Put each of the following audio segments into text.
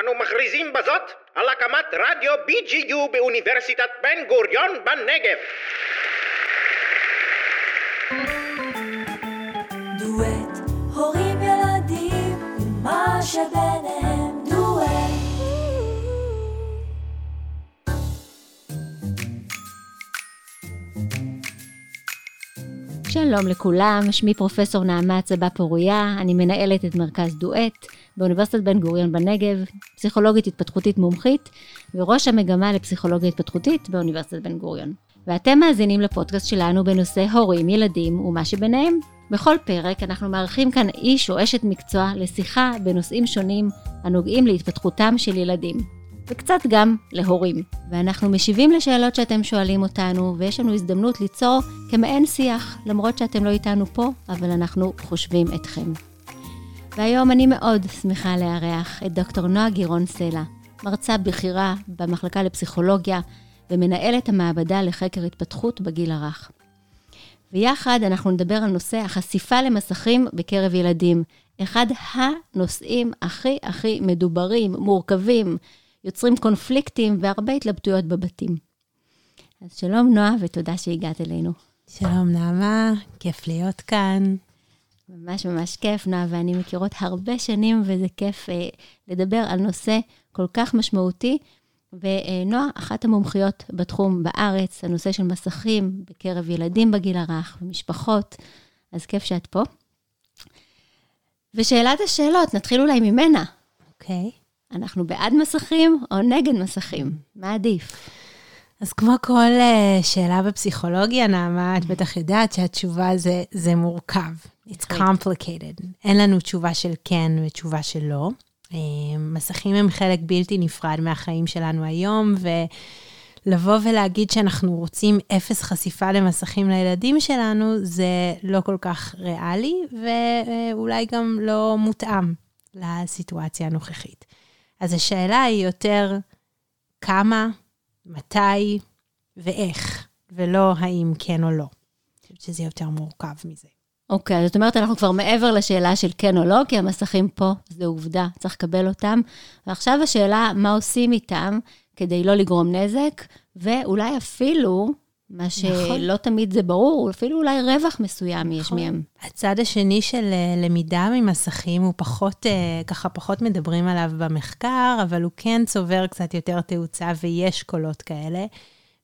אנו מכריזים בזאת על הקמת רדיו BGU באוניברסיטת בן גוריון בנגב. דואט, הורים ילדים, ומה שביניהם שלום לכולם, שמי פרופסור נעמה צבא פוריה, אני מנהלת את מרכז דואט באוניברסיטת בן גוריון בנגב, פסיכולוגית התפתחותית מומחית וראש המגמה לפסיכולוגיה התפתחותית באוניברסיטת בן גוריון. ואתם מאזינים לפודקאסט שלנו בנושא הורים, ילדים ומה שביניהם. בכל פרק אנחנו מארחים כאן איש או אשת מקצוע לשיחה בנושאים שונים הנוגעים להתפתחותם של ילדים. וקצת גם להורים. ואנחנו משיבים לשאלות שאתם שואלים אותנו, ויש לנו הזדמנות ליצור כמעין שיח, למרות שאתם לא איתנו פה, אבל אנחנו חושבים אתכם. והיום אני מאוד שמחה לארח את דוקטור נועה גירון סלע, מרצה בכירה במחלקה לפסיכולוגיה ומנהלת המעבדה לחקר התפתחות בגיל הרך. ויחד אנחנו נדבר על נושא החשיפה למסכים בקרב ילדים, אחד הנושאים הכי הכי מדוברים, מורכבים, יוצרים קונפליקטים והרבה התלבטויות בבתים. אז שלום נועה, ותודה שהגעת אלינו. שלום נעמה, כיף להיות כאן. ממש ממש כיף, נועה ואני מכירות הרבה שנים, וזה כיף אה, לדבר על נושא כל כך משמעותי. ונועה, אחת המומחיות בתחום בארץ, הנושא של מסכים בקרב ילדים בגיל הרך ומשפחות, אז כיף שאת פה. ושאלת השאלות, נתחיל אולי ממנה. אוקיי. Okay. אנחנו בעד מסכים או נגד מסכים? מה עדיף? אז כמו כל uh, שאלה בפסיכולוגיה, נעמה, את בטח יודעת שהתשובה זה, זה מורכב. It's complicated. אין לנו תשובה של כן ותשובה של לא. Uh, מסכים הם חלק בלתי נפרד מהחיים שלנו היום, ולבוא ולהגיד שאנחנו רוצים אפס חשיפה למסכים לילדים שלנו, זה לא כל כך ריאלי, ואולי גם לא מותאם לסיטואציה הנוכחית. אז השאלה היא יותר כמה, מתי ואיך, ולא האם כן או לא. אני חושבת שזה יותר מורכב מזה. אוקיי, okay, זאת אומרת, אנחנו כבר מעבר לשאלה של כן או לא, כי המסכים פה, זו עובדה, צריך לקבל אותם. ועכשיו השאלה, מה עושים איתם כדי לא לגרום נזק, ואולי אפילו, מה שלא נכון. תמיד זה ברור, אפילו אולי רווח מסוים נכון. יש מהם. הצד השני של אה, למידה ממסכים הוא פחות, אה, ככה פחות מדברים עליו במחקר, אבל הוא כן צובר קצת יותר תאוצה ויש קולות כאלה.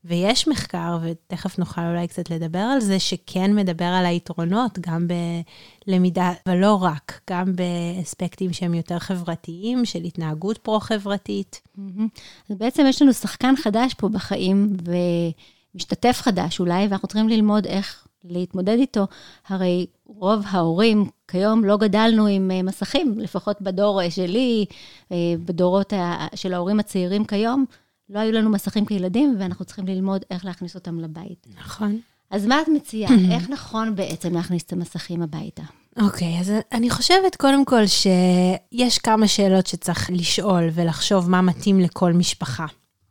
ויש מחקר, ותכף נוכל אולי קצת לדבר על זה, שכן מדבר על היתרונות, גם בלמידה, אבל לא רק, גם באספקטים שהם יותר חברתיים, של התנהגות פרו-חברתית. אז בעצם יש לנו שחקן חדש פה בחיים, ו... משתתף חדש אולי, ואנחנו צריכים ללמוד איך להתמודד איתו. הרי רוב ההורים כיום לא גדלנו עם אה, מסכים, לפחות בדור אה, שלי, אה, בדורות של ההורים הצעירים כיום, לא היו לנו מסכים כילדים, ואנחנו צריכים ללמוד איך להכניס אותם לבית. נכון. אז מה את מציעה? איך נכון בעצם להכניס את המסכים הביתה? אוקיי, okay, אז אני חושבת קודם כל שיש כמה שאלות שצריך לשאול ולחשוב מה מתאים לכל משפחה.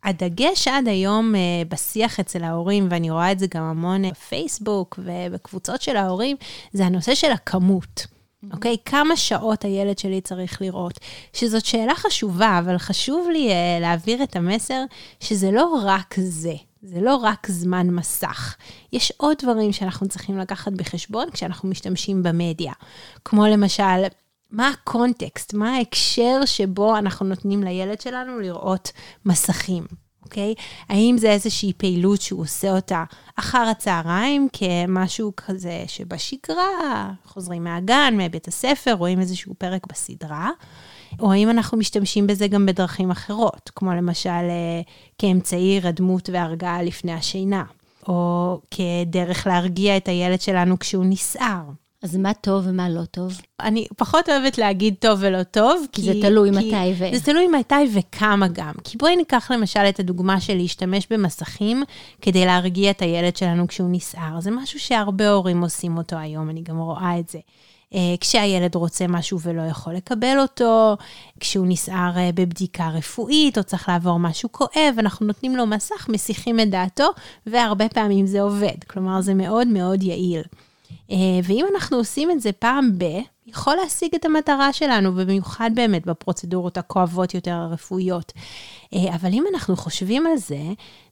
הדגש עד היום uh, בשיח אצל ההורים, ואני רואה את זה גם המון בפייסבוק ובקבוצות של ההורים, זה הנושא של הכמות. אוקיי? Okay, כמה שעות הילד שלי צריך לראות? שזאת שאלה חשובה, אבל חשוב לי uh, להעביר את המסר שזה לא רק זה. זה לא רק זמן מסך. יש עוד דברים שאנחנו צריכים לקחת בחשבון כשאנחנו משתמשים במדיה. כמו למשל, מה הקונטקסט, מה ההקשר שבו אנחנו נותנים לילד שלנו לראות מסכים, אוקיי? האם זה איזושהי פעילות שהוא עושה אותה אחר הצהריים, כמשהו כזה שבשגרה, חוזרים מהגן, מבית הספר, רואים איזשהו פרק בסדרה, או האם אנחנו משתמשים בזה גם בדרכים אחרות, כמו למשל אה, כאמצעי הירדמות והרגעה לפני השינה, או כדרך להרגיע את הילד שלנו כשהוא נסער. אז מה טוב ומה לא טוב? אני פחות אוהבת להגיד טוב ולא טוב, כי... זה תלוי כי, מתי ו... זה תלוי מתי וכמה גם. כי בואי ניקח למשל את הדוגמה של להשתמש במסכים כדי להרגיע את הילד שלנו כשהוא נסער. זה משהו שהרבה הורים עושים אותו היום, אני גם רואה את זה. Uh, כשהילד רוצה משהו ולא יכול לקבל אותו, כשהוא נסער uh, בבדיקה רפואית או צריך לעבור משהו כואב, אנחנו נותנים לו מסך, מסיחים את דעתו, והרבה פעמים זה עובד. כלומר, זה מאוד מאוד יעיל. אה, ואם אנחנו עושים את זה פעם ב, יכול להשיג את המטרה שלנו, ובמיוחד באמת בפרוצדורות הכואבות יותר הרפואיות. אה, אבל אם אנחנו חושבים על זה,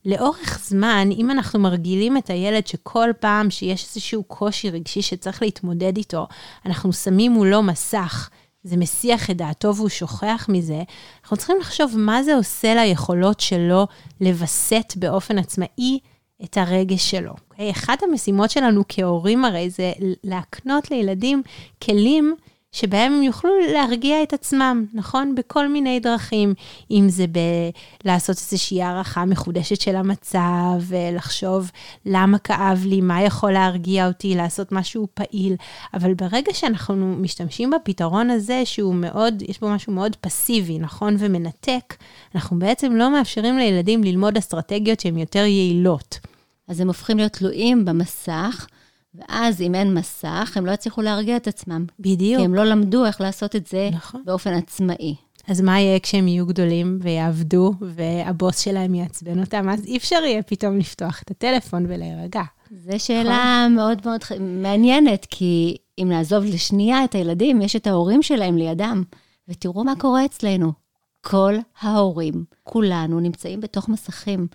לאורך זמן, אם אנחנו מרגילים את הילד שכל פעם שיש איזשהו קושי רגשי שצריך להתמודד איתו, אנחנו שמים מולו מסך, זה מסיח את דעתו והוא שוכח מזה, אנחנו צריכים לחשוב מה זה עושה ליכולות שלו לווסת באופן עצמאי את הרגש שלו. Okay? אוקיי? אחת המשימות שלנו כהורים הרי זה להקנות לילדים כלים שבהם הם יוכלו להרגיע את עצמם, נכון? בכל מיני דרכים, אם זה ב- לעשות איזושהי הערכה מחודשת של המצב, לחשוב למה כאב לי, מה יכול להרגיע אותי, לעשות משהו פעיל. אבל ברגע שאנחנו משתמשים בפתרון הזה, שהוא מאוד, יש בו משהו מאוד פסיבי, נכון? ומנתק, אנחנו בעצם לא מאפשרים לילדים ללמוד אסטרטגיות שהן יותר יעילות. אז הם הופכים להיות תלויים במסך. ואז אם אין מסך, הם לא יצליחו להרגיע את עצמם. בדיוק. כי הם לא למדו איך לעשות את זה נכון. באופן עצמאי. אז מה יהיה כשהם יהיו גדולים ויעבדו, והבוס שלהם יעצבן אותם? אז אי אפשר יהיה פתאום לפתוח את הטלפון ולהירגע. זו שאלה נכון. מאוד מאוד מעניינת, כי אם נעזוב לשנייה את הילדים, יש את ההורים שלהם לידם. ותראו מה קורה אצלנו. כל ההורים, כולנו, נמצאים בתוך מסכים.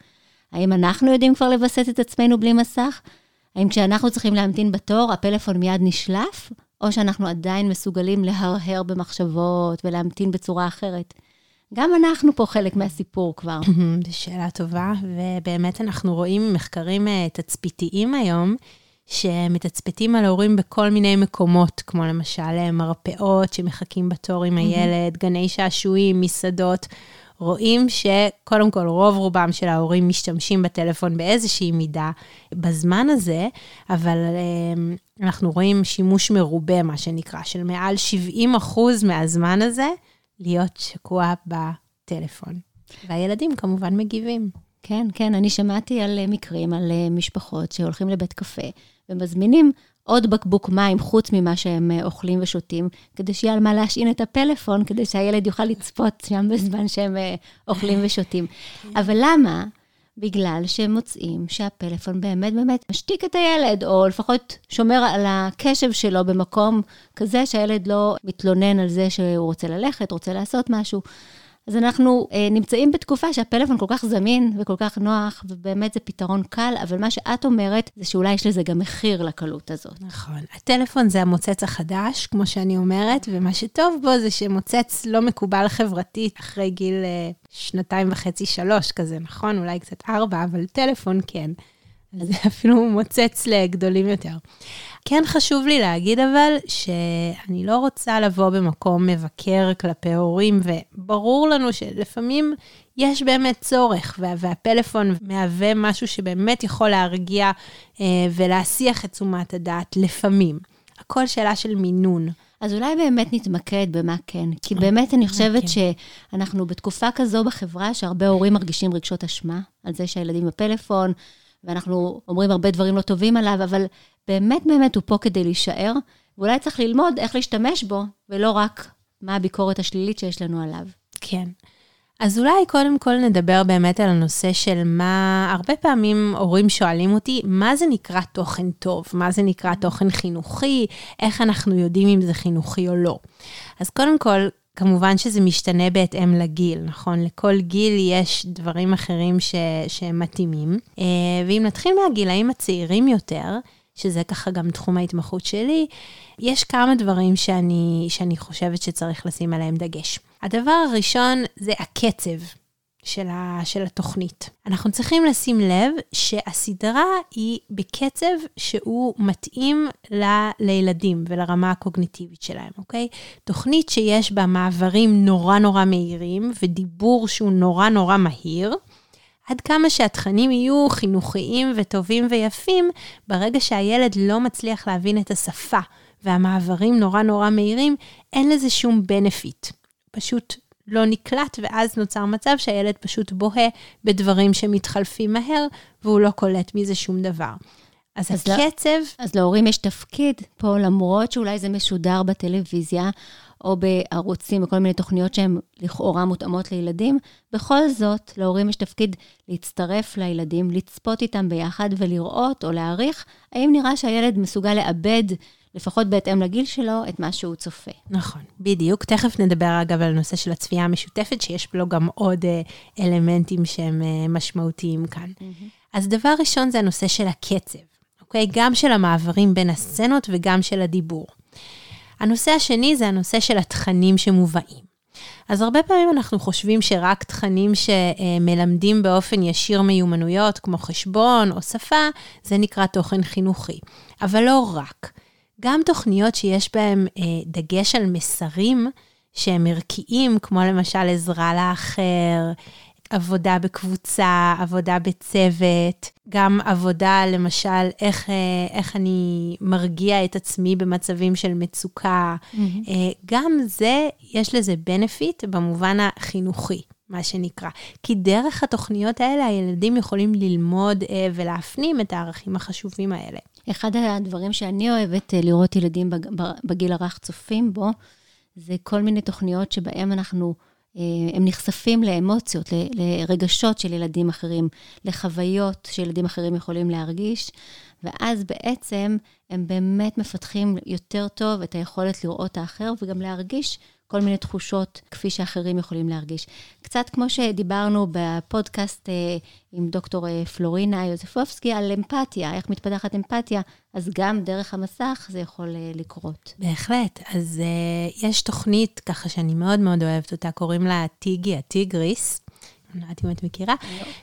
האם אנחנו יודעים כבר לווסת את עצמנו בלי מסך? האם כשאנחנו צריכים להמתין בתור, הפלאפון מיד נשלף, או שאנחנו עדיין מסוגלים להרהר במחשבות ולהמתין בצורה אחרת? גם אנחנו פה חלק מהסיפור כבר. שאלה טובה, ובאמת אנחנו רואים מחקרים אה, תצפיתיים היום, שמתצפתים על ההורים בכל מיני מקומות, כמו למשל אה, מרפאות שמחכים בתור עם הילד, גני שעשועים, מסעדות. רואים שקודם כל רוב רובם של ההורים משתמשים בטלפון באיזושהי מידה בזמן הזה, אבל אמ, אנחנו רואים שימוש מרובה, מה שנקרא, של מעל 70 אחוז מהזמן הזה להיות שקוע בטלפון. והילדים כמובן מגיבים. כן, כן, אני שמעתי על אה, מקרים, על אה, משפחות שהולכים לבית קפה ומזמינים עוד בקבוק מים חוץ ממה שהם אה, אוכלים ושותים, כדי שיהיה על מה להשעין את הפלאפון, כדי שהילד יוכל לצפות שם בזמן שהם אה, אוכלים ושותים. אבל למה? בגלל שהם מוצאים שהפלאפון באמת באמת משתיק את הילד, או לפחות שומר על הקשב שלו במקום כזה שהילד לא מתלונן על זה שהוא רוצה ללכת, רוצה לעשות משהו. אז אנחנו אה, נמצאים בתקופה שהפלאפון כל כך זמין וכל כך נוח, ובאמת זה פתרון קל, אבל מה שאת אומרת, זה שאולי יש לזה גם מחיר לקלות הזאת. נכון. הטלפון זה המוצץ החדש, כמו שאני אומרת, ומה שטוב בו זה שמוצץ לא מקובל חברתית אחרי גיל אה, שנתיים וחצי, שלוש כזה, נכון? אולי קצת ארבע, אבל טלפון כן. זה אפילו מוצץ לגדולים יותר. כן חשוב לי להגיד אבל, שאני לא רוצה לבוא במקום מבקר כלפי הורים, וברור לנו שלפעמים יש באמת צורך, וה, והפלאפון מהווה משהו שבאמת יכול להרגיע אה, ולהסיח את תשומת הדעת לפעמים. הכל שאלה של מינון. אז אולי באמת נתמקד במה כן. כי באמת אני חושבת כן. שאנחנו בתקופה כזו בחברה שהרבה הורים מרגישים רגשות אשמה על זה שהילדים בפלאפון, ואנחנו אומרים הרבה דברים לא טובים עליו, אבל באמת באמת הוא פה כדי להישאר, ואולי צריך ללמוד איך להשתמש בו, ולא רק מה הביקורת השלילית שיש לנו עליו. כן. אז אולי קודם כל נדבר באמת על הנושא של מה, הרבה פעמים הורים שואלים אותי, מה זה נקרא תוכן טוב? מה זה נקרא תוכן חינוכי? איך אנחנו יודעים אם זה חינוכי או לא? אז קודם כל, כמובן שזה משתנה בהתאם לגיל, נכון? לכל גיל יש דברים אחרים ש, מתאימים. אה, ואם נתחיל מהגילאים הצעירים יותר, שזה ככה גם תחום ההתמחות שלי, יש כמה דברים שאני, שאני חושבת שצריך לשים עליהם דגש. הדבר הראשון זה הקצב. של, ה, של התוכנית. אנחנו צריכים לשים לב שהסדרה היא בקצב שהוא מתאים ל, לילדים ולרמה הקוגניטיבית שלהם, אוקיי? תוכנית שיש בה מעברים נורא נורא מהירים ודיבור שהוא נורא נורא מהיר. עד כמה שהתכנים יהיו חינוכיים וטובים ויפים, ברגע שהילד לא מצליח להבין את השפה והמעברים נורא נורא מהירים, אין לזה שום benefit. פשוט לא נקלט, ואז נוצר מצב שהילד פשוט בוהה בדברים שמתחלפים מהר, והוא לא קולט מזה שום דבר. אז, אז הקצב... לא, אז להורים יש תפקיד פה, למרות שאולי זה משודר בטלוויזיה, או בערוצים, בכל מיני תוכניות שהן לכאורה מותאמות לילדים, בכל זאת, להורים יש תפקיד להצטרף לילדים, לצפות איתם ביחד ולראות או להעריך האם נראה שהילד מסוגל לאבד לפחות בהתאם לגיל שלו, את מה שהוא צופה. נכון, בדיוק. תכף נדבר אגב על הנושא של הצפייה המשותפת, שיש לו גם עוד אה, אלמנטים שהם אה, משמעותיים כאן. אז דבר ראשון זה הנושא של הקצב, אוקיי? גם של המעברים בין הסצנות וגם של הדיבור. הנושא השני זה הנושא של התכנים שמובאים. אז הרבה פעמים אנחנו חושבים שרק תכנים שמלמדים באופן ישיר מיומנויות, כמו חשבון או שפה, זה נקרא תוכן חינוכי. אבל לא רק. גם תוכניות שיש בהן אה, דגש על מסרים שהם ערכיים, כמו למשל עזרה לאחר, עבודה בקבוצה, עבודה בצוות, גם עבודה, למשל, איך, אה, איך אני מרגיע את עצמי במצבים של מצוקה. Mm-hmm. גם זה, יש לזה benefit במובן החינוכי, מה שנקרא. כי דרך התוכניות האלה הילדים יכולים ללמוד אה, ולהפנים את הערכים החשובים האלה. אחד הדברים שאני אוהבת לראות ילדים בגיל הרך צופים בו, זה כל מיני תוכניות שבהם אנחנו... אה, הם נחשפים לאמוציות, לרגשות של ילדים אחרים, לחוויות שילדים אחרים יכולים להרגיש, ואז בעצם הם באמת מפתחים יותר טוב את היכולת לראות האחר וגם להרגיש כל מיני תחושות כפי שאחרים יכולים להרגיש. קצת כמו שדיברנו בפודקאסט אה, עם דוקטור אה, פלורינה יוזפובסקי על אמפתיה, איך מתפתחת אמפתיה, אז גם דרך המסך זה יכול אה, לקרות. בהחלט. אז יש תוכנית ככה שאני מאוד מאוד אוהבת אותה, קוראים לה טיגי, הטיגריס. אני לא יודעת אם את מכירה,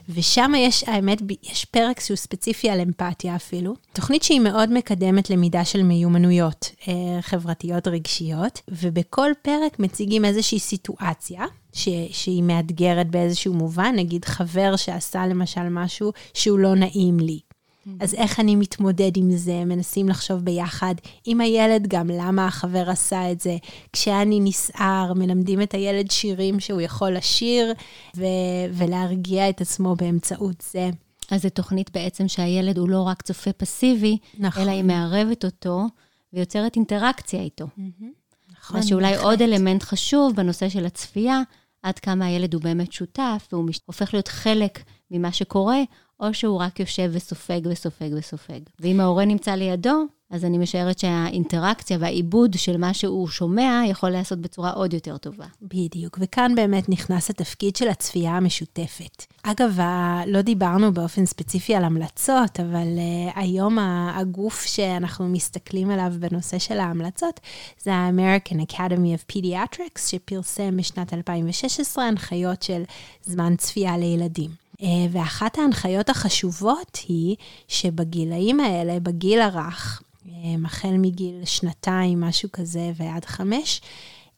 ושם יש, האמת, יש פרק שהוא ספציפי על אמפתיה אפילו. תוכנית שהיא מאוד מקדמת למידה של מיומנויות אה, חברתיות רגשיות, ובכל פרק מציגים איזושהי סיטואציה. ש, שהיא מאתגרת באיזשהו מובן, נגיד חבר שעשה למשל משהו שהוא לא נעים לי. אז איך אני מתמודד עם זה? מנסים לחשוב ביחד עם הילד גם למה החבר עשה את זה. כשאני נסער, מלמדים את הילד שירים שהוא יכול לשיר ו- ולהרגיע את עצמו באמצעות זה. אז זו תוכנית בעצם שהילד הוא לא רק צופה פסיבי, נכון. אלא היא מערבת אותו ויוצרת אינטראקציה איתו. נכון, מה שאולי בהחלט. עוד אלמנט חשוב בנושא של הצפייה, עד כמה הילד הוא באמת שותף, והוא הופך להיות חלק ממה שקורה, או שהוא רק יושב וסופג וסופג וסופג. ואם ההורה נמצא לידו, אז אני משערת שהאינטראקציה והעיבוד של מה שהוא שומע יכול להיעשות בצורה עוד יותר טובה. בדיוק, וכאן באמת נכנס התפקיד של הצפייה המשותפת. אגב, לא דיברנו באופן ספציפי על המלצות, אבל uh, היום הגוף שאנחנו מסתכלים עליו בנושא של ההמלצות זה ה-American Academy of Pediatrics, שפרסם בשנת 2016 הנחיות של זמן צפייה לילדים. אה, ואחת ההנחיות החשובות היא שבגילאים האלה, בגיל הרך, אה, החל מגיל שנתיים, משהו כזה, ועד חמש,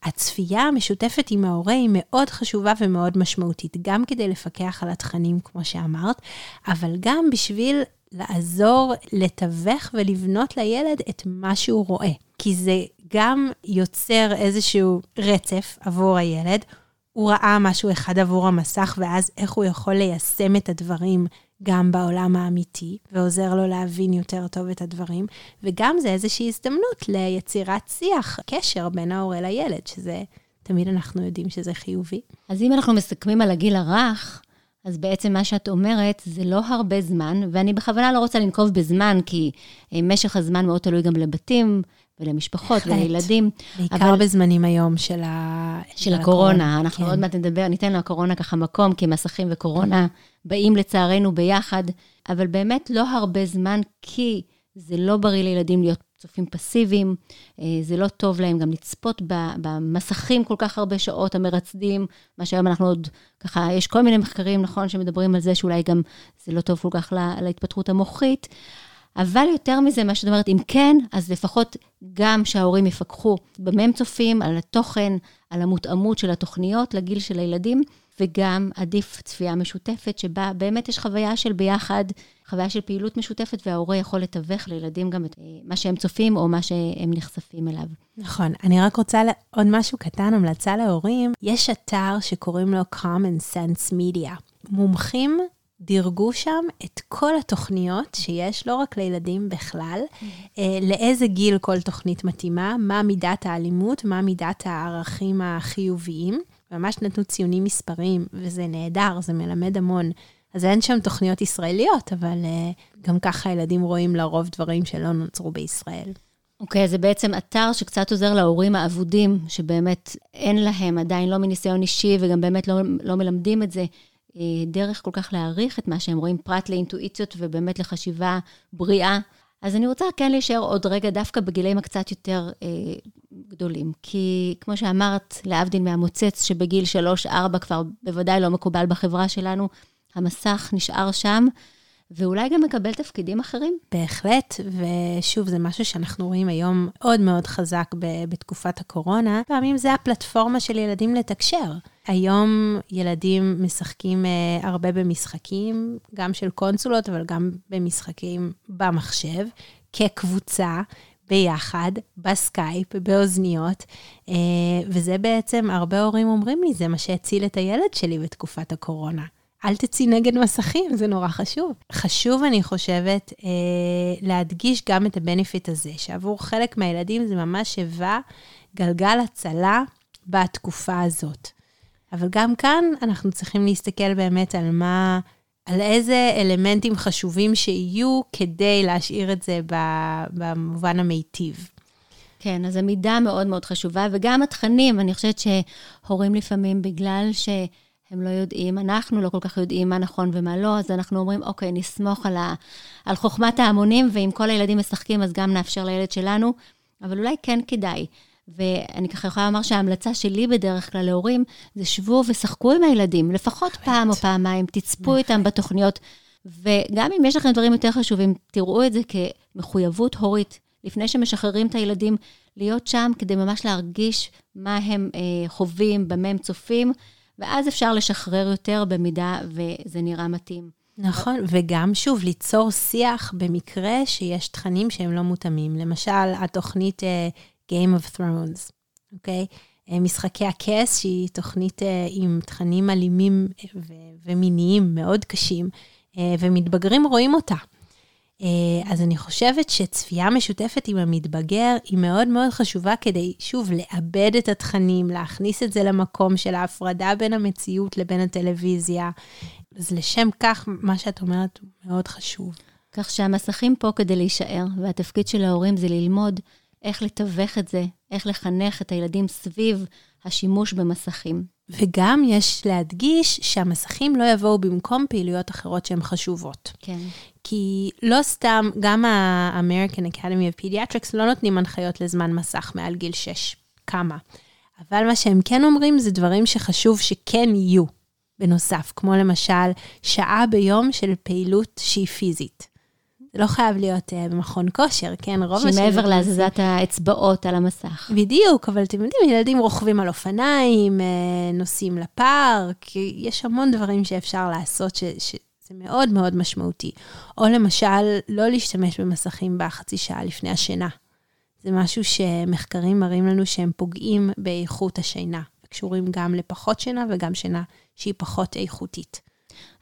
הצפייה המשותפת עם ההורה היא מאוד חשובה ומאוד משמעותית, גם כדי לפקח על התכנים, כמו שאמרת, אבל גם בשביל לעזור לתווך ולבנות לילד את מה שהוא רואה. כי זה גם יוצר איזשהו רצף עבור הילד, הוא ראה משהו אחד עבור המסך, ואז איך הוא יכול ליישם את הדברים גם בעולם האמיתי, ועוזר לו להבין יותר טוב את הדברים, וגם זה איזושהי הזדמנות ליצירת שיח, קשר בין ההורה לילד, שזה, תמיד אנחנו יודעים שזה חיובי. אז אם אנחנו מסכמים על הגיל הרך, אז בעצם מה שאת אומרת, זה לא הרבה זמן, ואני בכוונה לא רוצה לנקוב בזמן, כי אה, משך הזמן מאוד תלוי גם לבתים, ולמשפחות ולילדים. בעיקר אבל... בזמנים היום של, ה... של הקורונה. הקורונה. אנחנו כן. עוד מעט נדבר, ניתן לקורונה ככה מקום, כי מסכים וקורונה באים לצערנו ביחד, אבל באמת לא הרבה זמן, כי זה לא בריא לילדים להיות צופים פסיביים, אה, זה לא טוב להם גם לצפות במסכים כל כך הרבה שעות המרצדים, מה שהיום אנחנו עוד, ככה, יש כל מיני מחקרים, נכון, שמדברים על זה שאולי גם זה לא טוב כל כך להתפתחות המוחית. אבל יותר מזה, מה שאת אומרת, אם כן, אז לפחות גם שההורים יפקחו במה הם צופים, על התוכן, על המותאמות של התוכניות לגיל של הילדים, וגם עדיף צפייה משותפת, שבה באמת יש חוויה של ביחד, חוויה של פעילות משותפת, וההורה יכול לתווך לילדים גם את אה, מה שהם צופים או מה שהם נחשפים אליו. נכון. אני רק רוצה עוד משהו קטן, המלצה להורים. יש אתר שקוראים לו common sense media. מומחים דירגו שם את כל התוכניות שיש, לא רק לילדים בכלל, mm-hmm. לאיזה גיל כל תוכנית מתאימה, מה מידת האלימות, מה מידת הערכים החיוביים. ממש נתנו ציונים מספריים, וזה נהדר, זה מלמד המון. אז אין שם תוכניות ישראליות, אבל uh, גם ככה ילדים רואים לרוב דברים שלא נוצרו בישראל. אוקיי, okay, זה בעצם אתר שקצת עוזר להורים האבודים, שבאמת אין להם עדיין לא מניסיון אישי וגם באמת לא, לא מלמדים את זה, דרך כל כך להעריך את מה שהם רואים, פרט לאינטואיציות ובאמת לחשיבה בריאה. אז אני רוצה כן להישאר עוד רגע דווקא בגילאים הקצת יותר אה, גדולים. כי כמו שאמרת, להבדיל מהמוצץ שבגיל 3-4 כבר בוודאי לא מקובל בחברה שלנו, המסך נשאר שם, ואולי גם מקבל תפקידים אחרים. בהחלט, ושוב, זה משהו שאנחנו רואים היום מאוד מאוד חזק ב- בתקופת הקורונה. פעמים זה הפלטפורמה של ילדים לתקשר. היום ילדים משחקים אה, הרבה במשחקים, גם של קונסולות, אבל גם במשחקים במחשב, כקבוצה. ביחד, בסקייפ, באוזניות, אה, וזה בעצם, הרבה הורים אומרים לי, זה מה שהציל את הילד שלי בתקופת הקורונה. אל תצאי נגד מסכים, זה נורא חשוב. חשוב, אני חושבת, אה, להדגיש גם את הבנפיט הזה, שעבור חלק מהילדים זה ממש היווה גלגל הצלה בתקופה הזאת. אבל גם כאן אנחנו צריכים להסתכל באמת על מה, על איזה אלמנטים חשובים שיהיו כדי להשאיר את זה במובן המיטיב. כן, אז המידה מאוד מאוד חשובה, וגם התכנים, אני חושבת שהורים לפעמים, בגלל ש... הם לא יודעים, אנחנו לא כל כך יודעים מה נכון ומה לא, אז אנחנו אומרים, אוקיי, נסמוך על, ה, על חוכמת ההמונים, ואם כל הילדים משחקים, אז גם נאפשר לילד שלנו, אבל אולי כן כדאי. ואני ככה יכולה לומר שההמלצה שלי בדרך כלל להורים, זה שבו ושחקו עם הילדים, לפחות באמת. פעם או פעמיים, תצפו באמת. איתם בתוכניות. וגם אם יש לכם דברים יותר חשובים, תראו את זה כמחויבות הורית, לפני שמשחררים את הילדים, להיות שם כדי ממש להרגיש מה הם אה, חווים, במה הם צופים, ואז אפשר לשחרר יותר במידה וזה נראה מתאים. נכון, וגם שוב, ליצור שיח במקרה שיש תכנים שהם לא מותאמים. למשל, התוכנית uh, Game of Thrones, אוקיי? אה, משחקי הכס, שהיא תוכנית uh, עם תכנים אלימים ו- ומיניים מאוד קשים, ומתבגרים רואים אותה. אה, אז אני חושבת שצפייה משותפת עם המתבגר היא מאוד מאוד חשובה כדי, שוב, לאבד את התכנים, להכניס את זה למקום של ההפרדה בין המציאות לבין הטלוויזיה. אז לשם כך, מה שאת אומרת הוא מאוד חשוב. כך שהמסכים פה כדי להישאר, והתפקיד של ההורים זה ללמוד איך לתווך את זה, איך לחנך את הילדים סביב השימוש במסכים. וגם יש להדגיש שהמסכים לא יבואו במקום פעילויות אחרות שהן חשובות. כן. כי לא סתם, גם ה-American Academy of Pediatrics לא נותנים הנחיות לזמן מסך מעל גיל 6. כמה. אבל מה שהם כן אומרים זה דברים שחשוב שכן יהיו בנוסף, כמו למשל שעה ביום של פעילות שהיא פיזית. זה לא חייב להיות uh, במכון כושר, כן? רוב השנים... שמעבר להזזת האצבעות על המסך. בדיוק, אבל אתם יודעים, ילדים רוכבים על אופניים, uh, נוסעים לפארק, יש המון דברים שאפשר לעשות ש... ש... זה מאוד מאוד משמעותי. או למשל, לא להשתמש במסכים בחצי שעה לפני השינה. זה משהו שמחקרים מראים לנו שהם פוגעים באיכות השינה, קשורים גם לפחות שינה וגם שינה שהיא פחות איכותית.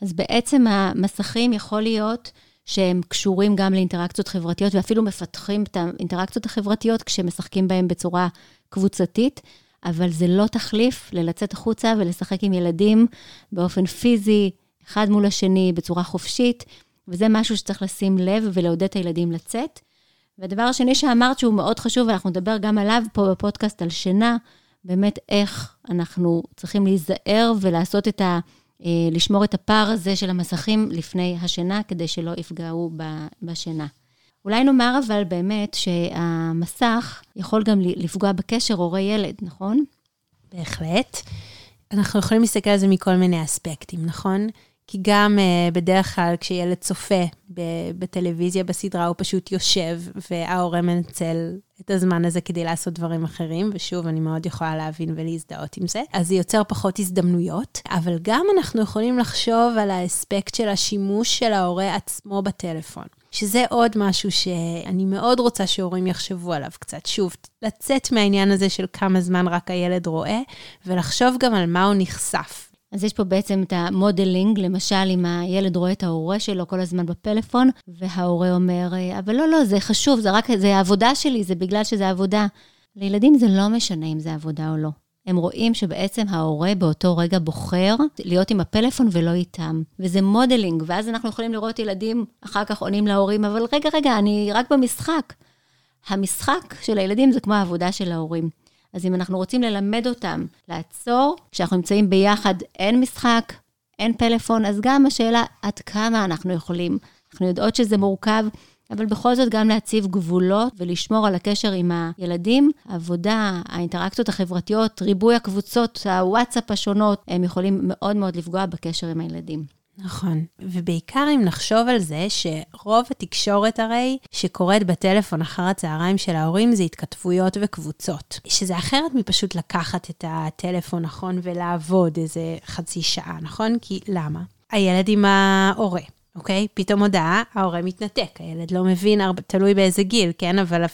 אז בעצם המסכים יכול להיות שהם קשורים גם לאינטראקציות חברתיות, ואפילו מפתחים את האינטראקציות החברתיות כשמשחקים בהם בצורה קבוצתית, אבל זה לא תחליף ללצאת החוצה ולשחק עם ילדים באופן פיזי, אחד מול השני, בצורה חופשית, וזה משהו שצריך לשים לב ולעודד את הילדים לצאת. והדבר השני שאמרת שהוא מאוד חשוב, ואנחנו נדבר גם עליו פה בפודקאסט על שינה, באמת איך אנחנו צריכים להיזהר ולעשות את ה... אה, לשמור את הפער הזה של המסכים לפני השינה, כדי שלא יפגעו בשינה. אולי נאמר אבל באמת שהמסך יכול גם לפגוע בקשר הורה-ילד, נכון? בהחלט. אנחנו יכולים להסתכל על זה מכל מיני אספקטים, נכון? כי גם uh, בדרך כלל כשילד צופה בטלוויזיה בסדרה, הוא פשוט יושב, וההורה מנצל את הזמן הזה כדי לעשות דברים אחרים, ושוב, אני מאוד יכולה להבין ולהזדהות עם זה. אז זה יוצר פחות הזדמנויות, אבל גם אנחנו יכולים לחשוב על האספקט של השימוש של ההורה עצמו בטלפון. שזה עוד משהו שאני מאוד רוצה שהורים יחשבו עליו קצת. שוב, לצאת מהעניין הזה של כמה זמן רק הילד רואה, ולחשוב גם על מה הוא נחשף. אז יש פה בעצם את ה modeling, למשל, אם הילד רואה את ההורה שלו כל הזמן בפלאפון, וההורה אומר, אבל לא, לא, זה חשוב, זה רק, זה העבודה שלי, זה בגלל שזה עבודה. לילדים זה לא משנה אם זה עבודה או לא. הם רואים שבעצם ההורה באותו רגע בוחר להיות עם הפלאפון ולא איתם. וזה modeling, ואז אנחנו יכולים לראות ילדים אחר כך עונים להורים, אבל רגע, רגע, אני רק במשחק. המשחק של הילדים זה כמו העבודה של ההורים. אז אם אנחנו רוצים ללמד אותם לעצור, כשאנחנו נמצאים ביחד אין משחק, אין פלאפון, אז גם השאלה עד כמה אנחנו יכולים. אנחנו יודעות שזה מורכב, אבל בכל זאת גם להציב גבולות ולשמור על הקשר עם הילדים. העבודה, האינטראקציות החברתיות, ריבוי הקבוצות, הוואטסאפ השונות, הם יכולים מאוד מאוד לפגוע בקשר עם הילדים. נכון, ובעיקר אם נחשוב על זה שרוב התקשורת הרי שקורית בטלפון אחר הצהריים של ההורים זה התכתבויות וקבוצות, שזה אחרת מפשוט לקחת את הטלפון, נכון, ולעבוד איזה חצי שעה, נכון? כי למה? הילד עם ההורה. אוקיי? פתאום הודעה, ההורה מתנתק, הילד לא מבין, תלוי באיזה גיל, כן? אבל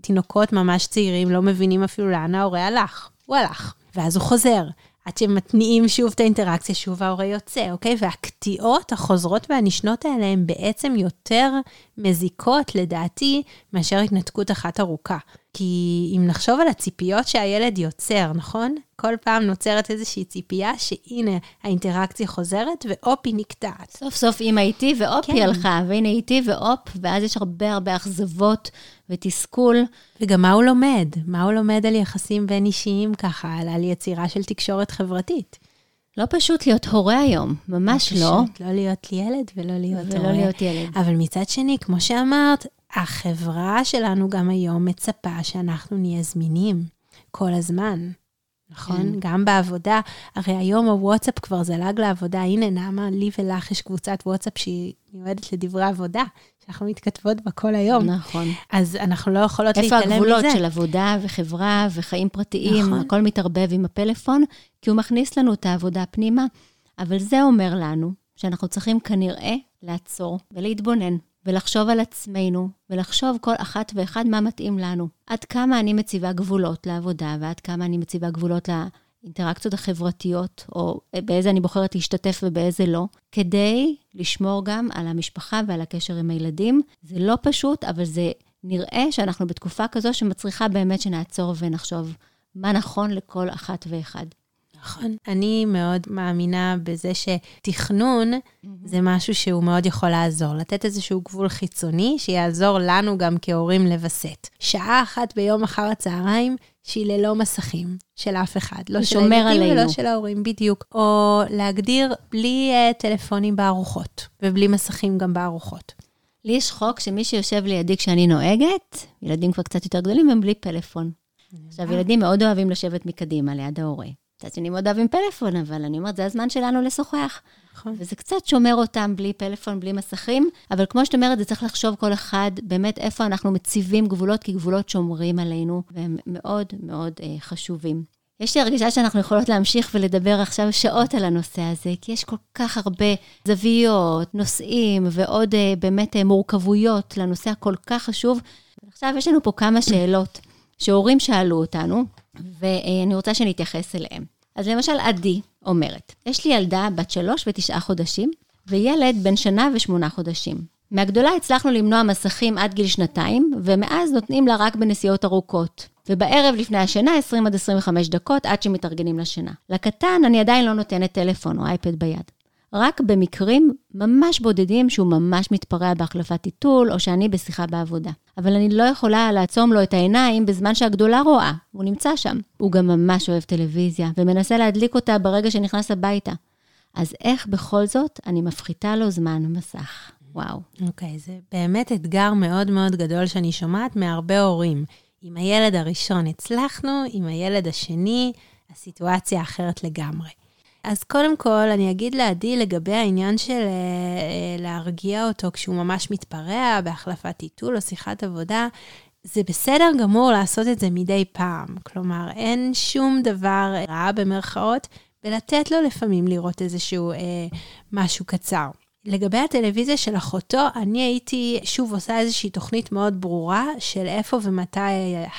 תינוקות ממש צעירים לא מבינים אפילו לאן ההורה הלך. הוא הלך. ואז הוא חוזר. עד שמתניעים שוב את האינטראקציה, שוב ההורה יוצא, אוקיי? והקטיעות החוזרות והנשנות האלה הן בעצם יותר מזיקות, לדעתי, מאשר התנתקות אחת ארוכה. כי אם נחשוב על הציפיות שהילד יוצר, נכון? כל פעם נוצרת איזושהי ציפייה שהנה, האינטראקציה חוזרת והופ, היא נקטעת. סוף סוף אימא איתי והופ, כן. הלכה, והנה איתי והופ, ואז יש הרבה הרבה אכזבות ותסכול. וגם מה הוא לומד? מה הוא לומד על יחסים בין אישיים ככה, על, על יצירה של תקשורת חברתית? לא פשוט להיות הורה היום, ממש לא. לא פשוט לא להיות ילד ולא להיות ולא הורה. ולא להיות ילד. אבל מצד שני, כמו שאמרת, החברה שלנו גם היום מצפה שאנחנו נהיה זמינים כל הזמן. נכון? כן. גם בעבודה. הרי היום הוואטסאפ כבר זלג לעבודה. הנה, נעמה, לי ולך יש קבוצת וואטסאפ שהיא מיועדת לדברי עבודה, שאנחנו מתכתבות בה כל היום. נכון. אז אנחנו לא יכולות להתעלם מזה. איפה הגבולות של עבודה וחברה וחיים פרטיים? נכון. הכל מתערבב עם הפלאפון, כי הוא מכניס לנו את העבודה פנימה. אבל זה אומר לנו שאנחנו צריכים כנראה לעצור ולהתבונן ולחשוב על עצמנו, ולחשוב כל אחת ואחד מה מתאים לנו. עד כמה אני מציבה גבולות לעבודה, ועד כמה אני מציבה גבולות לאינטראקציות החברתיות, או באיזה אני בוחרת להשתתף ובאיזה לא, כדי לשמור גם על המשפחה ועל הקשר עם הילדים. זה לא פשוט, אבל זה נראה שאנחנו בתקופה כזו שמצריכה באמת שנעצור ונחשוב מה נכון לכל אחת ואחד. נכון. אני מאוד מאמינה בזה שתכנון mm-hmm. זה משהו שהוא מאוד יכול לעזור. לתת איזשהו גבול חיצוני שיעזור לנו גם כהורים לווסת. שעה אחת ביום אחר הצהריים שהיא ללא מסכים של אף אחד. לא של הילדים. ולא של ההורים, בדיוק. או להגדיר בלי uh, טלפונים בארוחות, ובלי מסכים גם בארוחות. לי יש חוק שמי שיושב לידי כשאני נוהגת, ילדים כבר קצת יותר גדולים, הם בלי פלאפון. עכשיו, ילדים מאוד אוהבים לשבת מקדימה, ליד ההורה. מצד שני מאוד אוהבים פלאפון, אבל אני אומרת, זה הזמן שלנו לשוחח. נכון. וזה קצת שומר אותם בלי פלאפון, בלי מסכים, אבל כמו שאת אומרת, זה צריך לחשוב כל אחד באמת איפה אנחנו מציבים גבולות, כי גבולות שומרים עלינו, והם מאוד מאוד אה, חשובים. יש לי הרגשה שאנחנו יכולות להמשיך ולדבר עכשיו שעות על הנושא הזה, כי יש כל כך הרבה זוויות, נושאים ועוד אה, באמת אה, מורכבויות לנושא הכל כך חשוב. עכשיו יש לנו פה כמה שאלות שהורים שאלו אותנו, ואני רוצה שנתייחס אליהם. אז למשל, עדי אומרת, יש לי ילדה בת שלוש ותשעה חודשים, וילד בן שנה ושמונה חודשים. מהגדולה הצלחנו למנוע מסכים עד גיל שנתיים, ומאז נותנים לה רק בנסיעות ארוכות. ובערב לפני השינה, 20 עד 25 דקות עד שמתארגנים לשינה. לקטן אני עדיין לא נותנת טלפון או אייפד ביד. רק במקרים ממש בודדים שהוא ממש מתפרע בהחלפת טיטול, או שאני בשיחה בעבודה. אבל אני לא יכולה לעצום לו את העיניים בזמן שהגדולה רואה, הוא נמצא שם. הוא גם ממש אוהב טלוויזיה, ומנסה להדליק אותה ברגע שנכנס הביתה. אז איך בכל זאת אני מפחיתה לו זמן מסך? וואו. אוקיי, okay, זה באמת אתגר מאוד מאוד גדול שאני שומעת מהרבה הורים. עם הילד הראשון הצלחנו, עם הילד השני, הסיטואציה אחרת לגמרי. אז קודם כל, אני אגיד לעדי לגבי העניין של uh, להרגיע אותו כשהוא ממש מתפרע בהחלפת טיטול או שיחת עבודה. זה בסדר גמור לעשות את זה מדי פעם. כלומר, אין שום דבר רע במרכאות בלתת לו לפעמים לראות איזשהו אה, משהו קצר. לגבי הטלוויזיה של אחותו, אני הייתי שוב עושה איזושהי תוכנית מאוד ברורה של איפה ומתי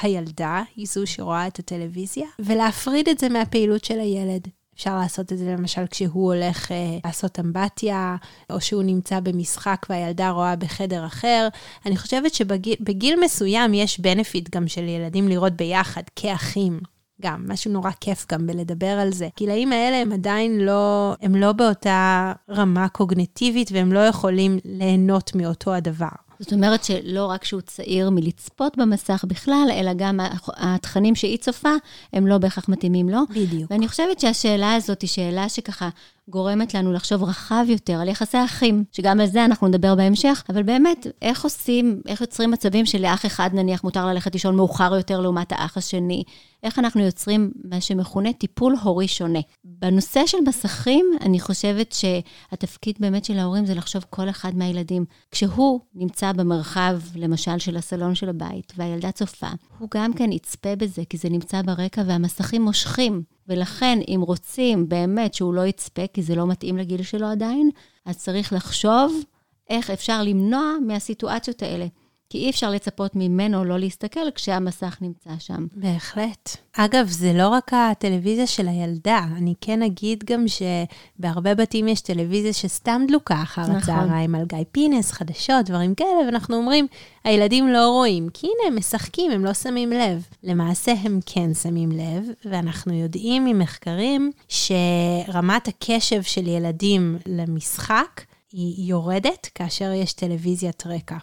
הילדה היא זו שרואה את הטלוויזיה, ולהפריד את זה מהפעילות של הילד. אפשר לעשות את זה למשל כשהוא הולך אה, לעשות אמבטיה, או שהוא נמצא במשחק והילדה רואה בחדר אחר. אני חושבת שבגיל מסוים יש בנפיט גם של ילדים לראות ביחד, כאחים. גם, משהו נורא כיף גם בלדבר על זה. גילאים האלה הם עדיין לא, הם לא באותה רמה קוגנטיבית והם לא יכולים ליהנות מאותו הדבר. זאת אומרת שלא רק שהוא צעיר מלצפות במסך בכלל, אלא גם התכנים שהיא צופה, הם לא בהכרח מתאימים לו. בדיוק. ואני חושבת שהשאלה הזאת היא שאלה שככה גורמת לנו לחשוב רחב יותר על יחסי אחים, שגם על זה אנחנו נדבר בהמשך, אבל באמת, איך עושים, איך יוצרים מצבים שלאח אחד נניח מותר ללכת לישון מאוחר יותר לעומת האח השני? איך אנחנו יוצרים מה שמכונה טיפול הורי שונה. בנושא של מסכים, אני חושבת שהתפקיד באמת של ההורים זה לחשוב כל אחד מהילדים. כשהוא נמצא במרחב, למשל, של הסלון של הבית, והילדה צופה, הוא גם כן יצפה בזה, כי זה נמצא ברקע והמסכים מושכים. ולכן, אם רוצים באמת שהוא לא יצפה, כי זה לא מתאים לגיל שלו עדיין, אז צריך לחשוב איך אפשר למנוע מהסיטואציות האלה. כי אי אפשר לצפות ממנו לא להסתכל כשהמסך נמצא שם. בהחלט. אגב, זה לא רק הטלוויזיה של הילדה, אני כן אגיד גם שבהרבה בתים יש טלוויזיה שסתם דלוקה אחר נכון. הצהריים על גיא פינס, חדשות, דברים כאלה, ואנחנו אומרים, הילדים לא רואים, כי הנה, הם משחקים, הם לא שמים לב. למעשה הם כן שמים לב, ואנחנו יודעים ממחקרים שרמת הקשב של ילדים למשחק היא יורדת כאשר יש טלוויזיית רקע.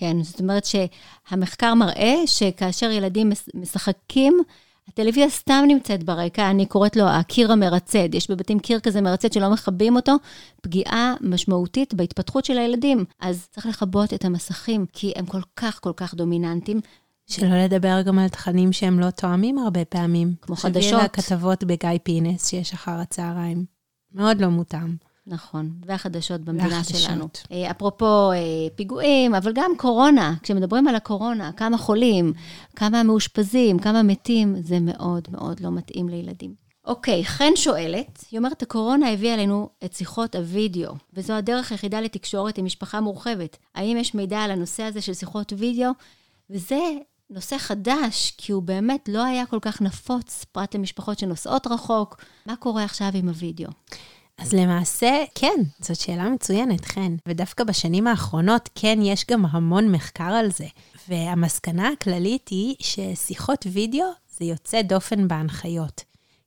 כן, זאת אומרת שהמחקר מראה שכאשר ילדים משחקים, הטלוויזיה סתם נמצאת ברקע, אני קוראת לו הקיר המרצד. יש בבתים קיר כזה מרצד שלא מכבים אותו, פגיעה משמעותית בהתפתחות של הילדים. אז צריך לכבות את המסכים, כי הם כל כך כל כך דומיננטיים. שלא לדבר גם על תכנים שהם לא תואמים הרבה פעמים. כמו חדשות. שבי הכתבות בגיא פינס שיש אחר הצהריים. מאוד לא מותאם. נכון, והחדשות במדינה והחדשות. שלנו. אה, אפרופו אה, פיגועים, אבל גם קורונה, כשמדברים על הקורונה, כמה חולים, כמה מאושפזים, כמה מתים, זה מאוד מאוד לא מתאים לילדים. אוקיי, חן שואלת, היא אומרת, הקורונה הביאה אלינו את שיחות הוידאו, וזו הדרך היחידה לתקשורת עם משפחה מורחבת. האם יש מידע על הנושא הזה של שיחות וידאו? וזה נושא חדש, כי הוא באמת לא היה כל כך נפוץ, פרט למשפחות שנוסעות רחוק. מה קורה עכשיו עם הוידאו? אז למעשה, כן, זאת שאלה מצוינת, חן. ודווקא בשנים האחרונות, כן, יש גם המון מחקר על זה. והמסקנה הכללית היא ששיחות וידאו זה יוצא דופן בהנחיות.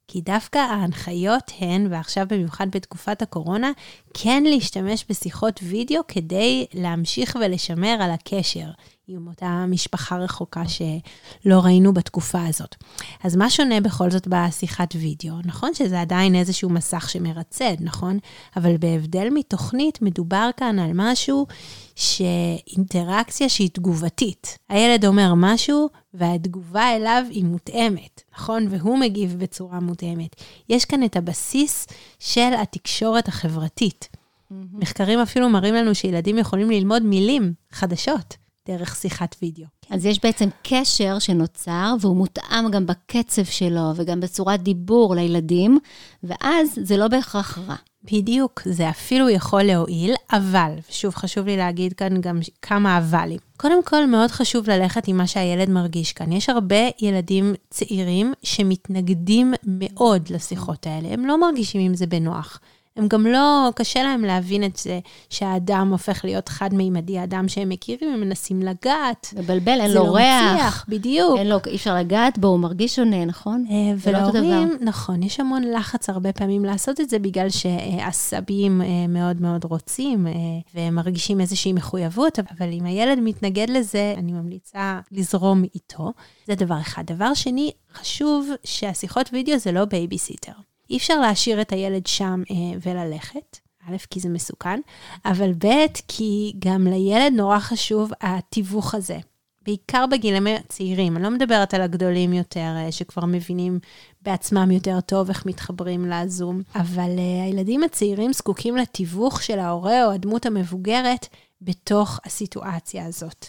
כי דווקא ההנחיות הן, ועכשיו במיוחד בתקופת הקורונה, כן להשתמש בשיחות וידאו כדי להמשיך ולשמר על הקשר. עם אותה משפחה רחוקה שלא ראינו בתקופה הזאת. אז מה שונה בכל זאת בשיחת וידאו? נכון שזה עדיין איזשהו מסך שמרצד, נכון? אבל בהבדל מתוכנית, מדובר כאן על משהו שאינטראקציה שהיא תגובתית. הילד אומר משהו, והתגובה אליו היא מותאמת, נכון? והוא מגיב בצורה מותאמת. יש כאן את הבסיס של התקשורת החברתית. Mm-hmm. מחקרים אפילו מראים לנו שילדים יכולים ללמוד מילים חדשות. דרך שיחת וידאו. אז יש בעצם קשר שנוצר, והוא מותאם גם בקצב שלו וגם בצורת דיבור לילדים, ואז זה לא בהכרח רע. בדיוק, זה אפילו יכול להועיל, אבל, שוב, חשוב לי להגיד כאן גם כמה אבלים. קודם כל, מאוד חשוב ללכת עם מה שהילד מרגיש כאן. יש הרבה ילדים צעירים שמתנגדים מאוד לשיחות האלה, הם לא מרגישים עם זה בנוח. הם גם לא, קשה להם להבין את זה שהאדם הופך להיות חד-מימדי, האדם שהם מכירים, הם מנסים לגעת. מבלבל, אין לו לא ריח. מצליח, בדיוק. אין לו, אי אפשר לגעת בו, הוא מרגיש שונה, נכון? אה, ולהורים, נכון, יש המון לחץ הרבה פעמים לעשות את זה, בגלל שהסבים אה, מאוד מאוד רוצים, אה, והם מרגישים איזושהי מחויבות, אבל אם הילד מתנגד לזה, אני ממליצה לזרום איתו. זה דבר אחד. דבר שני, חשוב שהשיחות וידאו זה לא בייביסיטר. אי אפשר להשאיר את הילד שם אה, וללכת. א', כי זה מסוכן, אבל ב', כי גם לילד נורא חשוב התיווך הזה. בעיקר בגילים הצעירים, אני לא מדברת על הגדולים יותר, אה, שכבר מבינים בעצמם יותר טוב איך מתחברים לזום, אבל uh, הילדים הצעירים זקוקים לתיווך של ההורה או הדמות המבוגרת בתוך הסיטואציה הזאת.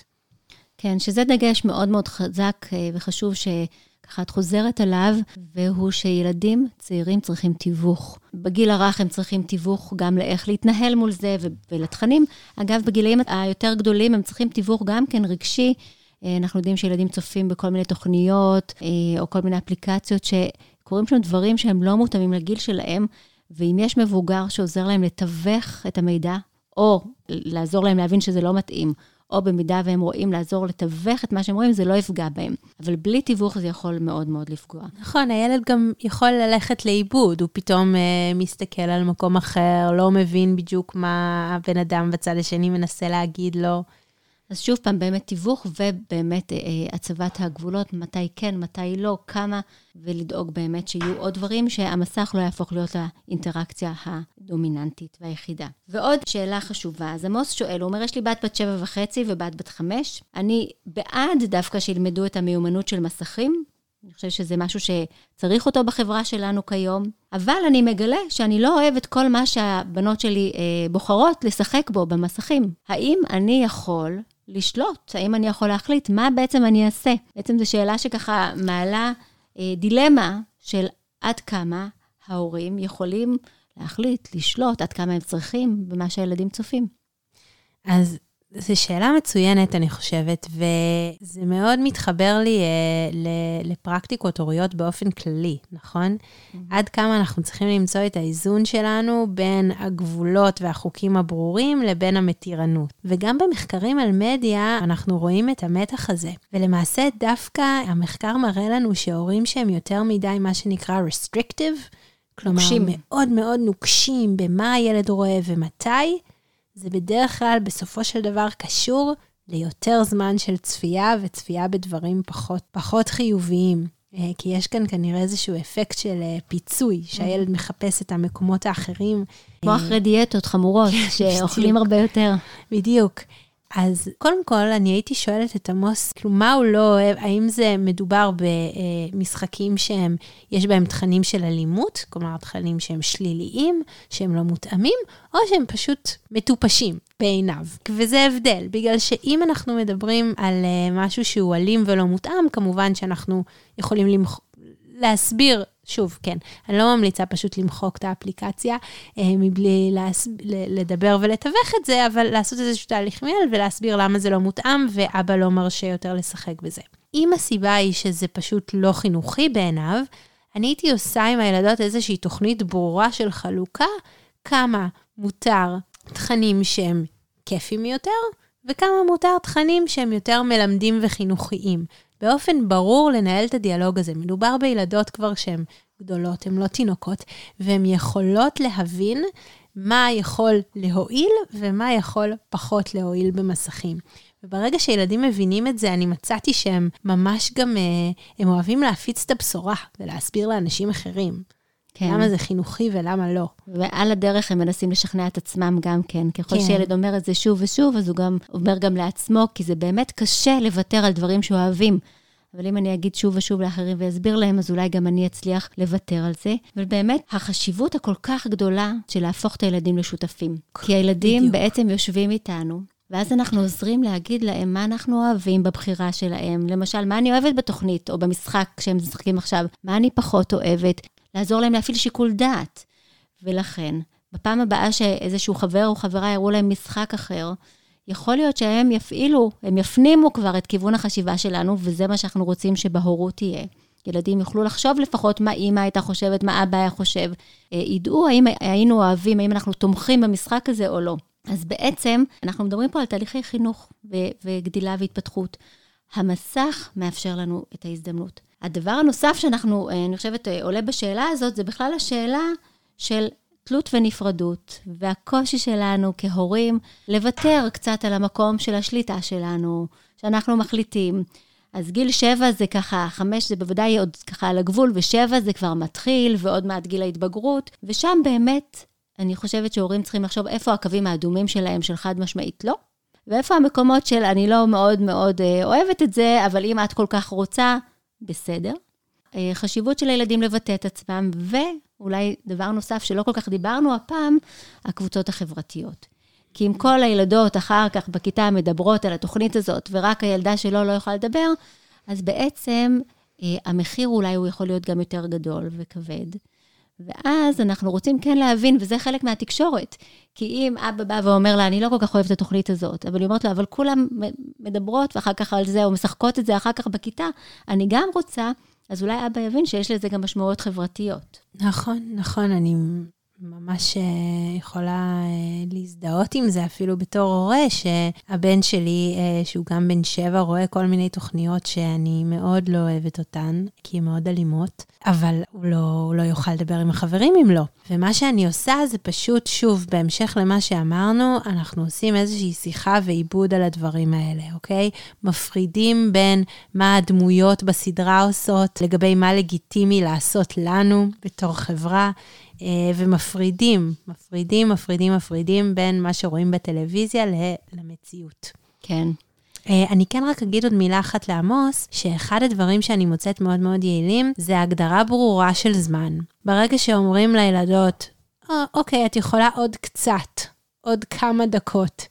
כן, שזה דגש מאוד מאוד חזק uh, וחשוב ש... ככה את חוזרת עליו, והוא שילדים צעירים צריכים תיווך. בגיל הרך הם צריכים תיווך גם לאיך להתנהל מול זה ולתכנים. אגב, בגילאים היותר גדולים הם צריכים תיווך גם כן רגשי. אה, אנחנו יודעים שילדים צופים בכל מיני תוכניות, אה, או כל מיני אפליקציות שקורים שם דברים שהם לא מותאמים לגיל שלהם, ואם יש מבוגר שעוזר להם לתווך את המידע, או לעזור להם להבין שזה לא מתאים, או במידה והם רואים לעזור לתווך את מה שהם רואים, זה לא יפגע בהם. אבל בלי תיווך זה יכול מאוד מאוד לפגוע. נכון, הילד גם יכול ללכת לאיבוד, הוא פתאום אה, מסתכל על מקום אחר, לא מבין בדיוק מה הבן אדם בצד השני מנסה להגיד לו. אז שוב פעם, באמת תיווך ובאמת אה, הצבת הגבולות, מתי כן, מתי לא, כמה, ולדאוג באמת שיהיו עוד דברים, שהמסך לא יהפוך להיות האינטראקציה הדומיננטית והיחידה. ועוד שאלה חשובה, אז עמוס שואל, הוא אומר, יש לי בת בת שבע וחצי ובת בת חמש, אני בעד דווקא שילמדו את המיומנות של מסכים, אני חושבת שזה משהו שצריך אותו בחברה שלנו כיום, אבל אני מגלה שאני לא אוהב את כל מה שהבנות שלי אה, בוחרות לשחק בו במסכים. האם אני יכול לשלוט? האם אני יכול להחליט מה בעצם אני אעשה? בעצם זו שאלה שככה מעלה אה, דילמה של עד כמה ההורים יכולים להחליט, לשלוט, עד כמה הם צריכים במה שהילדים צופים. אז זו שאלה מצוינת, אני חושבת, וזה מאוד מתחבר לי אה, לפרקטיקות הוריות באופן כללי, נכון? Mm-hmm. עד כמה אנחנו צריכים למצוא את האיזון שלנו בין הגבולות והחוקים הברורים לבין המתירנות. וגם במחקרים על מדיה, אנחנו רואים את המתח הזה. ולמעשה, דווקא המחקר מראה לנו שהורים שהם יותר מדי, מה שנקרא restrictive, כלומר, נוקשים. מאוד מאוד נוקשים במה הילד רואה ומתי, זה בדרך כלל בסופו של דבר קשור ליותר זמן של צפייה וצפייה בדברים פחות, פחות חיוביים. אה, כי יש כאן כנראה איזשהו אפקט של אה, פיצוי, שהילד מחפש את המקומות האחרים. כמו אה, אחרי דיאטות חמורות, שאוכלים הרבה יותר. בדיוק. אז קודם כל, אני הייתי שואלת את עמוס, כאילו, מה הוא לא אוהב, האם זה מדובר במשחקים שהם, יש בהם תכנים של אלימות, כלומר, תכנים שהם שליליים, שהם לא מותאמים, או שהם פשוט מטופשים בעיניו. וזה הבדל, בגלל שאם אנחנו מדברים על אה, משהו שהוא אלים ולא מותאם, כמובן שאנחנו יכולים למח... להסביר שוב, כן, אני לא ממליצה פשוט למחוק את האפליקציה אה, מבלי להס... לדבר ולתווך את זה, אבל לעשות איזשהו תהליך מיל ולהסביר למה זה לא מותאם, ואבא לא מרשה יותר לשחק בזה. אם הסיבה היא שזה פשוט לא חינוכי בעיניו, אני הייתי עושה עם הילדות איזושהי תוכנית ברורה של חלוקה, כמה מותר תכנים שהם כיפים יותר, וכמה מותר תכנים שהם יותר מלמדים וחינוכיים. באופן ברור לנהל את הדיאלוג הזה. מדובר בילדות כבר שהן גדולות, הן לא תינוקות, והן יכולות להבין מה יכול להועיל ומה יכול פחות להועיל במסכים. וברגע שילדים מבינים את זה, אני מצאתי שהם ממש גם, אה, הם אוהבים להפיץ את הבשורה ולהסביר לאנשים אחרים. כן. למה זה חינוכי ולמה לא. ועל הדרך הם מנסים לשכנע את עצמם גם כן. ככל כן. שילד אומר את זה שוב ושוב, אז הוא גם אומר גם לעצמו, כי זה באמת קשה לוותר על דברים שאוהבים. אבל אם אני אגיד שוב ושוב לאחרים ואסביר להם, אז אולי גם אני אצליח לוותר על זה. אבל באמת, החשיבות הכל כך גדולה של להפוך את הילדים לשותפים. כי הילדים בדיוק. בעצם יושבים איתנו, ואז אנחנו עוזרים להגיד להם מה אנחנו אוהבים בבחירה שלהם. למשל, מה אני אוהבת בתוכנית או במשחק כשהם משחקים עכשיו, מה אני פחות אוהבת, לעזור להם להפעיל שיקול דעת. ולכן, בפעם הבאה שאיזשהו חבר או חברה יראו להם משחק אחר, יכול להיות שהם יפעילו, הם יפנימו כבר את כיוון החשיבה שלנו, וזה מה שאנחנו רוצים שבהורות תהיה. ילדים יוכלו לחשוב לפחות מה אימא הייתה חושבת, מה אבא היה חושב. אה, ידעו האם היינו אוהבים, האם אנחנו תומכים במשחק הזה או לא. אז בעצם, אנחנו מדברים פה על תהליכי חינוך ו- וגדילה והתפתחות. המסך מאפשר לנו את ההזדמנות. הדבר הנוסף שאנחנו, אה, אני חושבת, אה, עולה בשאלה הזאת, זה בכלל השאלה של תלות ונפרדות, והקושי שלנו כהורים לוותר קצת על המקום של השליטה שלנו, שאנחנו מחליטים. אז גיל שבע זה ככה, חמש זה בוודאי עוד ככה על הגבול, ושבע זה כבר מתחיל, ועוד מעט גיל ההתבגרות, ושם באמת, אני חושבת שהורים צריכים לחשוב איפה הקווים האדומים שלהם, של חד משמעית לא, ואיפה המקומות של אני לא מאוד מאוד אה, אוהבת את זה, אבל אם את כל כך רוצה, בסדר. אה, חשיבות של הילדים לבטא את עצמם, ואולי דבר נוסף שלא כל כך דיברנו הפעם, הקבוצות החברתיות. כי אם כל הילדות אחר כך בכיתה מדברות על התוכנית הזאת, ורק הילדה שלו לא יכולה לדבר, אז בעצם אה, המחיר אולי הוא יכול להיות גם יותר גדול וכבד. ואז אנחנו רוצים כן להבין, וזה חלק מהתקשורת. כי אם אבא בא ואומר לה, אני לא כל כך אוהבת את התוכנית הזאת, אבל היא אומרת לו, אבל כולם מדברות ואחר כך על זה, או משחקות את זה אחר כך בכיתה, אני גם רוצה אז אולי אבא יבין שיש לזה גם משמעויות חברתיות. נכון, נכון, אני ממש אה, יכולה אה, להזדהות עם זה אפילו בתור הורה, שהבן שלי, אה, שהוא גם בן שבע, רואה כל מיני תוכניות שאני מאוד לא אוהבת אותן, כי הן מאוד אלימות, אבל הוא לא, הוא לא יוכל לדבר עם החברים אם לא. ומה שאני עושה זה פשוט, שוב, בהמשך למה שאמרנו, אנחנו עושים איזושהי שיחה ועיבוד על הדברים האלה, אוקיי? מפרידים בין מה הדמויות בסדרה עושות, לגבי מה לגיטימי לעשות לנו בתור חברה. אה, ומפרידים, מפרידים, מפרידים, מפרידים בין מה שרואים בטלוויזיה למציאות. כן. אה, אני כן רק אגיד עוד מילה אחת לעמוס, שאחד הדברים שאני מוצאת מאוד מאוד יעילים, זה הגדרה ברורה של זמן. ברגע שאומרים לילדות, או, אוקיי, את יכולה עוד קצת, עוד כמה דקות,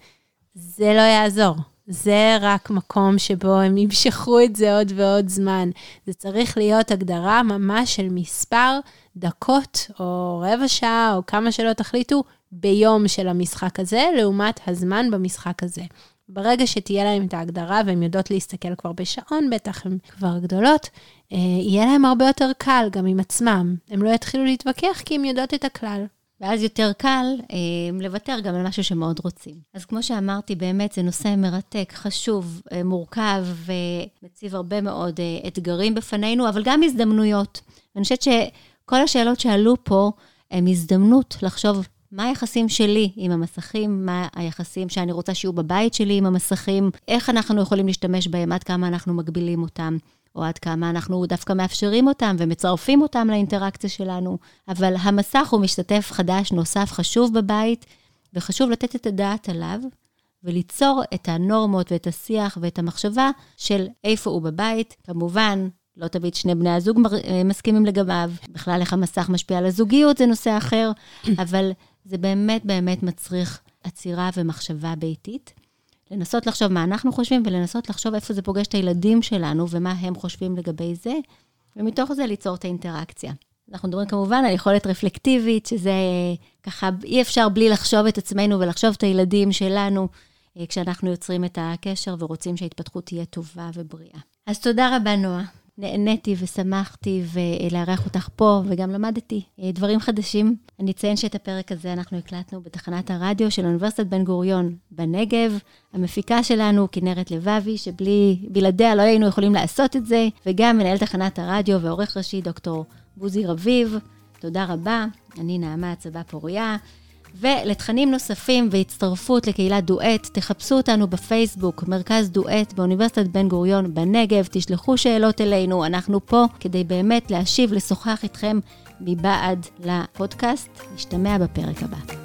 זה לא יעזור. זה רק מקום שבו הם ימשכו את זה עוד ועוד זמן. זה צריך להיות הגדרה ממש של מספר דקות, או רבע שעה, או כמה שלא תחליטו, ביום של המשחק הזה, לעומת הזמן במשחק הזה. ברגע שתהיה להם את ההגדרה והן יודעות להסתכל כבר בשעון, בטח הן כבר גדולות, אה, יהיה להם הרבה יותר קל גם עם עצמם. הם לא יתחילו להתווכח כי הן יודעות את הכלל. ואז יותר קל אה, לוותר גם על משהו שמאוד רוצים. אז כמו שאמרתי, באמת זה נושא מרתק, חשוב, אה, מורכב ומציב הרבה מאוד אה, אתגרים בפנינו, אבל גם הזדמנויות. ואני חושבת שכל השאלות שעלו פה הם הזדמנות לחשוב מה היחסים שלי עם המסכים, מה היחסים שאני רוצה שיהיו בבית שלי עם המסכים, איך אנחנו יכולים להשתמש בהם, עד כמה אנחנו מגבילים אותם. או עד כמה אנחנו דווקא מאפשרים אותם ומצרפים אותם לאינטראקציה שלנו. אבל המסך הוא משתתף חדש נוסף חשוב בבית, וחשוב לתת את הדעת עליו, וליצור את הנורמות ואת השיח ואת המחשבה של איפה הוא בבית. כמובן, לא תמיד שני בני הזוג אה, מסכימים לגביו, בכלל איך המסך משפיע על הזוגיות זה נושא אחר, אבל זה באמת באמת מצריך עצירה ומחשבה ביתית. לנסות לחשוב מה אנחנו חושבים, ולנסות לחשוב איפה זה פוגש את הילדים שלנו, ומה הם חושבים לגבי זה, ומתוך זה ליצור את האינטראקציה. אנחנו מדברים כמובן על יכולת רפלקטיבית, שזה ככה, אי אפשר בלי לחשוב את עצמנו ולחשוב את הילדים שלנו, אה, כשאנחנו יוצרים את הקשר ורוצים שההתפתחות תהיה טובה ובריאה. אז תודה רבה, נועה. נהניתי ושמחתי ולארח אותך פה, וגם למדתי אה, דברים חדשים. אני אציין שאת הפרק הזה אנחנו הקלטנו בתחנת הרדיו של אוניברסיטת בן גוריון בנגב. המפיקה שלנו, כנרת לבבי, שבלעדיה לא היינו יכולים לעשות את זה, וגם מנהל תחנת הרדיו ועורך ראשי דוקטור בוזי רביב. תודה רבה. אני נעמה הצבא פוריה. ולתכנים נוספים והצטרפות לקהילת דואט, תחפשו אותנו בפייסבוק, מרכז דואט באוניברסיטת בן גוריון בנגב, תשלחו שאלות אלינו, אנחנו פה כדי באמת להשיב, לשוחח איתכם מבעד לפודקאסט. נשתמע בפרק הבא.